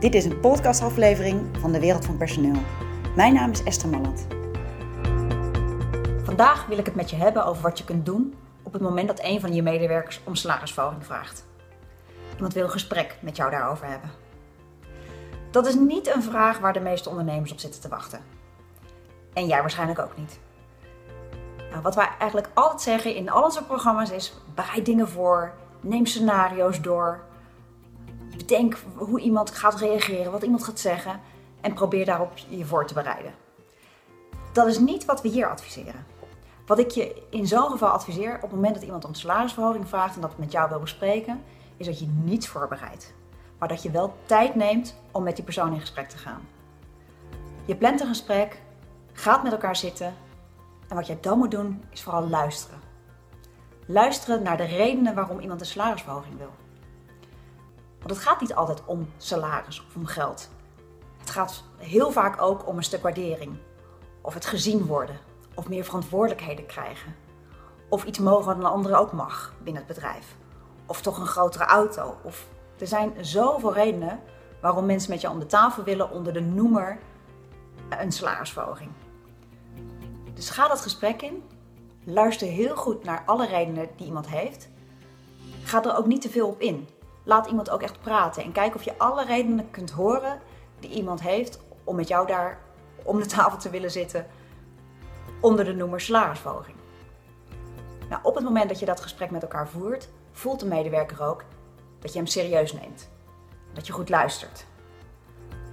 Dit is een podcastaflevering van de Wereld van Personeel. Mijn naam is Esther Malland. Vandaag wil ik het met je hebben over wat je kunt doen op het moment dat een van je medewerkers om salarisverhoging vraagt. Iemand wil een gesprek met jou daarover hebben. Dat is niet een vraag waar de meeste ondernemers op zitten te wachten. En jij waarschijnlijk ook niet. Nou, wat wij eigenlijk altijd zeggen in al onze programma's is: bereid dingen voor, neem scenario's door, bedenk hoe iemand gaat reageren, wat iemand gaat zeggen en probeer daarop je voor te bereiden. Dat is niet wat we hier adviseren. Wat ik je in zo'n geval adviseer, op het moment dat iemand om salarisverhoging vraagt en dat met jou wil bespreken, is dat je niets voorbereidt. Maar dat je wel tijd neemt om met die persoon in gesprek te gaan. Je plant een gesprek, gaat met elkaar zitten en wat jij dan moet doen is vooral luisteren. Luisteren naar de redenen waarom iemand een salarisverhoging wil. Want het gaat niet altijd om salaris of om geld. Het gaat heel vaak ook om een stuk waardering. Of het gezien worden. Of meer verantwoordelijkheden krijgen. Of iets mogen dan een andere ook mag binnen het bedrijf. Of toch een grotere auto. Of er zijn zoveel redenen waarom mensen met je om de tafel willen onder de noemer een salarisverhoging. Dus ga dat gesprek in. Luister heel goed naar alle redenen die iemand heeft. Ga er ook niet te veel op in. Laat iemand ook echt praten en kijk of je alle redenen kunt horen die iemand heeft om met jou daar om de tafel te willen zitten onder de noemer salarisverhoging. Nou, op het moment dat je dat gesprek met elkaar voert, voelt de medewerker ook dat je hem serieus neemt. Dat je goed luistert.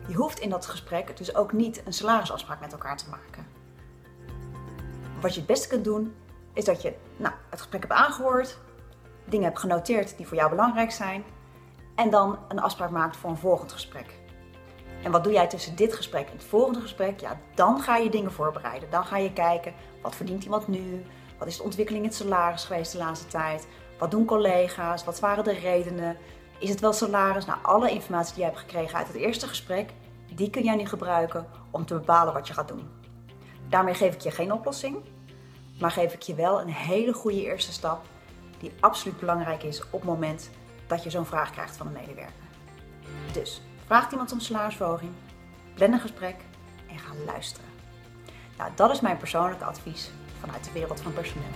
Je hoeft in dat gesprek dus ook niet een salarisafspraak met elkaar te maken. Wat je het beste kunt doen, is dat je nou, het gesprek hebt aangehoord, dingen hebt genoteerd die voor jou belangrijk zijn en dan een afspraak maakt voor een volgend gesprek. En wat doe jij tussen dit gesprek en het volgende gesprek? Ja, dan ga je dingen voorbereiden. Dan ga je kijken, wat verdient iemand nu? Wat is de ontwikkeling in het salaris geweest de laatste tijd? Wat doen collega's? Wat waren de redenen? Is het wel salaris? Nou, alle informatie die je hebt gekregen uit het eerste gesprek, die kun jij nu gebruiken om te bepalen wat je gaat doen. Daarmee geef ik je geen oplossing, maar geef ik je wel een hele goede eerste stap die absoluut belangrijk is op het moment dat je zo'n vraag krijgt van een medewerker. Dus vraag iemand om salarisverhoging, plan een gesprek en ga luisteren. Nou, dat is mijn persoonlijke advies vanuit de wereld van personeel.